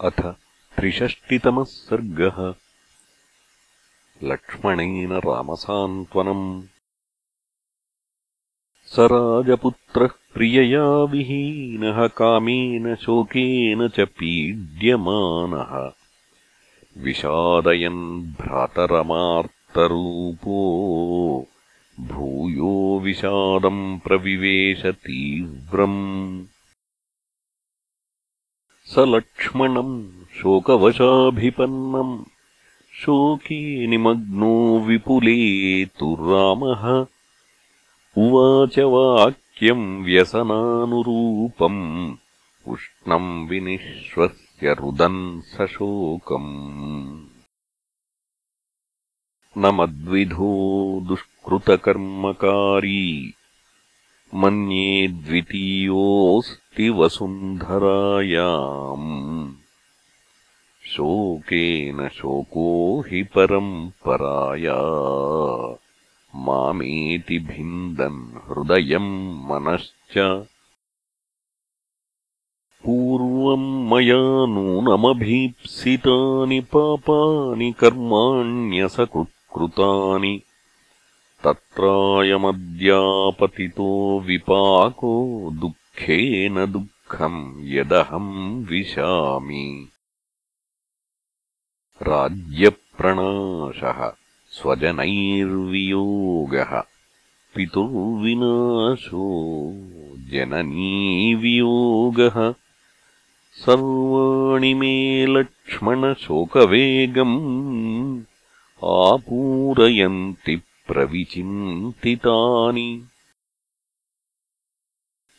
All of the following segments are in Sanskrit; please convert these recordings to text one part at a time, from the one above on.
अथ त्रिषष्टितमः सर्गः। लक्ष्मणेन रामसान्त्वनम् स राजपुत्रः प्रियया विहीनः कामेन शोकेन च पीड्यमानः। विषादयन् भ्रातरमार्तरूपो। भूयो विषादम् प्रविवेश तीव्रम् स लक्ष्मणम् शोकवशाभिपन्नम् शोके निमग्नो विपुले तु रामः। उवाच वाक्यम् व्यसनानुरूपम्। उष्णम् विनिश्वस्य रुदन् सशोकम्। न मद्विधो दुष्कृतकर्मकारी। मन्ये द्वितीयोऽस्ति वसुन्धरायाम्। शोकेन शोको हि परम् पराया मामेति भिन्दन् हृदयम् मनश्च। पूर्वम् मया नूनमभीप्सितानि पापानि कर्माण्यसकृत्कृतानि। तत्रायमद्यापतितो विपाको दुःखेन दुःखम् यदहम् विशामि। राज्यप्रणाशः स्वजनैर्वियोगः पितुर्विनाशो जननीवियोगः सर्वाणि मे लक्ष्मणशोकवेगम् आपूरयन्ति प्रविचिन्तितानि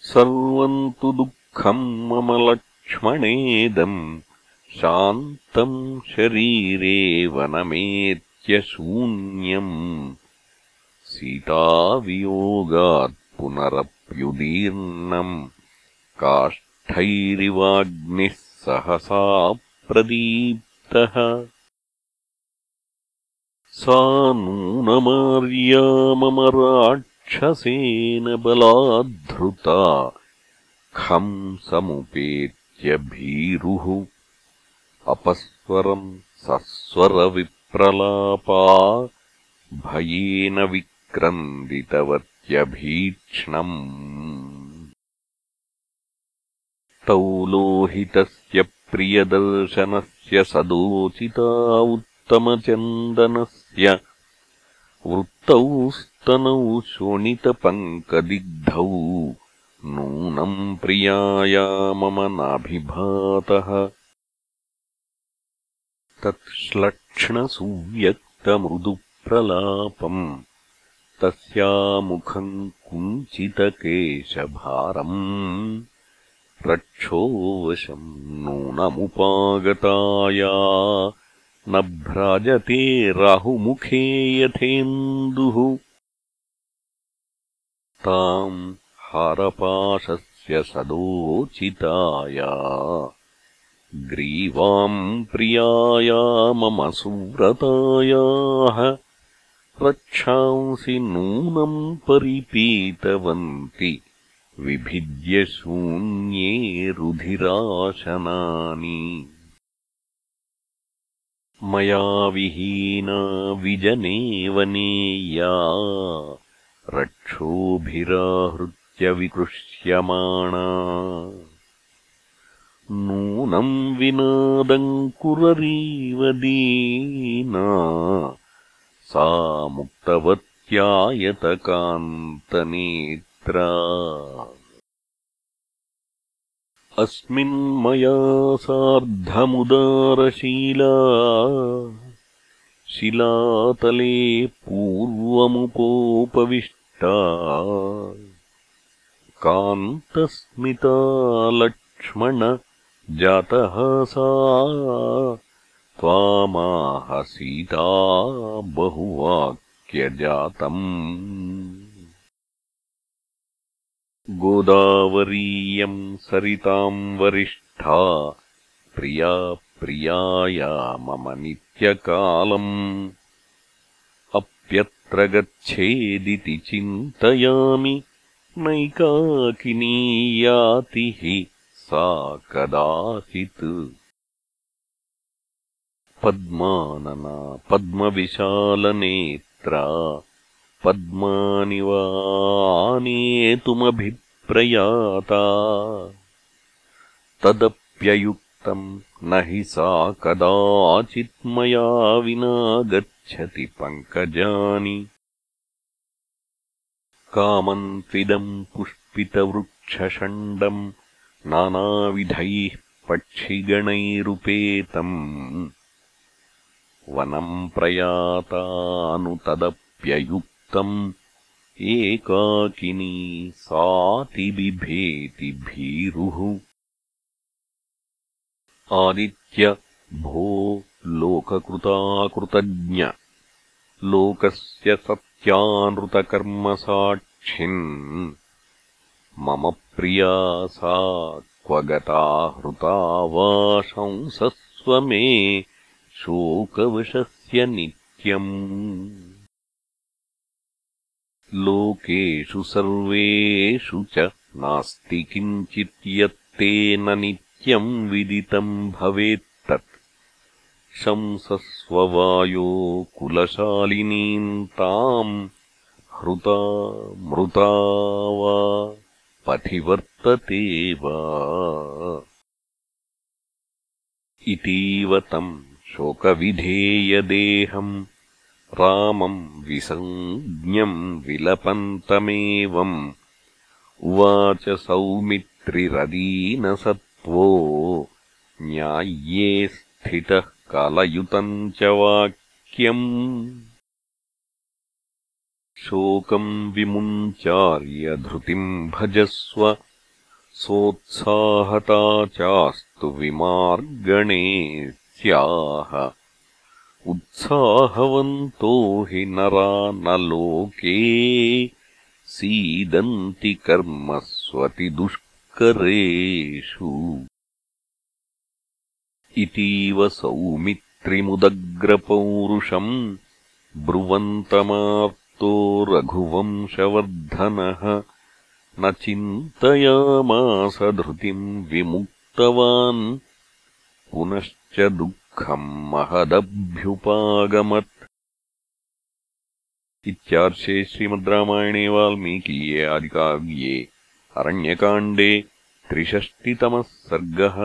सर्वम् तु दुःखम् मम लक्ष्मणेदम् शान्तम् शरीरे वनमेत्यशून्यम्। सीतावियोगात् पुनरप्युदीर्णम् काष्ठैरिवाग्निः सहसा प्रदीप्तः। सा नूनमार्या मम राक्षसेन बलाद्धृता। खम् समुपेत्य भीरुः। अपस्वरम् सस्वरविप्रलापा। भयेन विक्रन्दितवत्यभीक्ष्णम् तौ लोहितस्य प्रियदर्शनस्य सदोचिता उत्तमचन्दनस्य वृत्तौ स्तनौ शोणितपङ्कदिग्धौ। नूनम् प्रियाया मम नाभिभातः। तत्श्लक्ष्णसुव्यक्तमृदुप्रलापम्। तस्यामुखम् कुञ्चितकेशभारम्। रक्षोवशम् नूनमुपागताया न भ्राजते राहुमुखे यथेन्दुः। ताम् हारपाशस्य सदोचिताया। ग्रीवाम् प्रियाया मम सुव्रतायाः। रक्षांसि नूनम् परिपीतवन्ति। विभिद्य शून्ये रुधिराशनानि मया विहीना विजने रक्षोभिराहृत्य विकृष्यमाणा। नूनम् विनादङ्कुररीव दीना। सा मुक्तवत्यायतकान्तनेत्रा अस्मिन्मया सार्धमुदारशीला। शिलातले पूर्वमुपोपविष्टा कान्तस्मिता लक्ष्मण त्वामाह सीता बहुवाक्यजातम् गोदावरीयम् सरिताम् वरिष्ठा। प्रिया प्रियाया मम नित्यकालम्। अप्यत्र गच्छेदिति चिन्तयामि नैकाकिनी याति हि सा कदाचित्। पद्मानना पद्मविशालनेत्रा पद्मानि वानेतुमभिप्रयाता तदप्ययुक्तम् न हि सा कदाचिन्मया विना गच्छति पङ्कजानि। कामम् त्विदम् पुष्पितवृक्षषण्डम् नानाविधैः पक्षिगणैरुपेतम्। वनम् प्रयातानु तदप्ययुक्तम् एकाकिनी सातिबिभेति भीरुः आदित्य भो लोककृताकृतज्ञ। लोकस्य सत्यानृतकर्मसाक्षिन्। मम प्रिया सा क्व गता हृता वा शंसस्व मे शोकवशस्य नित्यम् लोकेषु सर्वेषु च नास्ति किञ्चित् यत्तेन नित्यम् विदितम् भवेत्तत् शंसस्ववायो कुलशालिनीम् ताम् हृता मृता वा पथिवर्तते वा। इतीव तम् शोकविधेयदेहम् रामम् विसञ्ज्ञम् विलपन्तमेवम्। उवाच सौमित्रिरदीनसत्त्वो न्याय्ये स्थितः कलयुतम् च वाक्यम्। शोकम् विमुञ्चार्यधृतिम् भजस्व सोत्साहता चास्तु विमार्गणे स्याः उत्साहवन्तो हि नरा न लोके सीदन्ति कर्मस्वतिदुष्करेषु इतीव सौमित्रिमुदग्रपौरुषम् ब्रुवन्तमार् रघुवंशवर्धनः न चिन्तयामास धृतिम् विमुक्तवान् पुनश्च दुःखम् महदभ्युपागमत्। इत्यार्षे श्रीमद्रामायणे वाल्मीकीये आदिकाव्ये अरण्यकाण्डे त्रिषष्टितमः सर्गः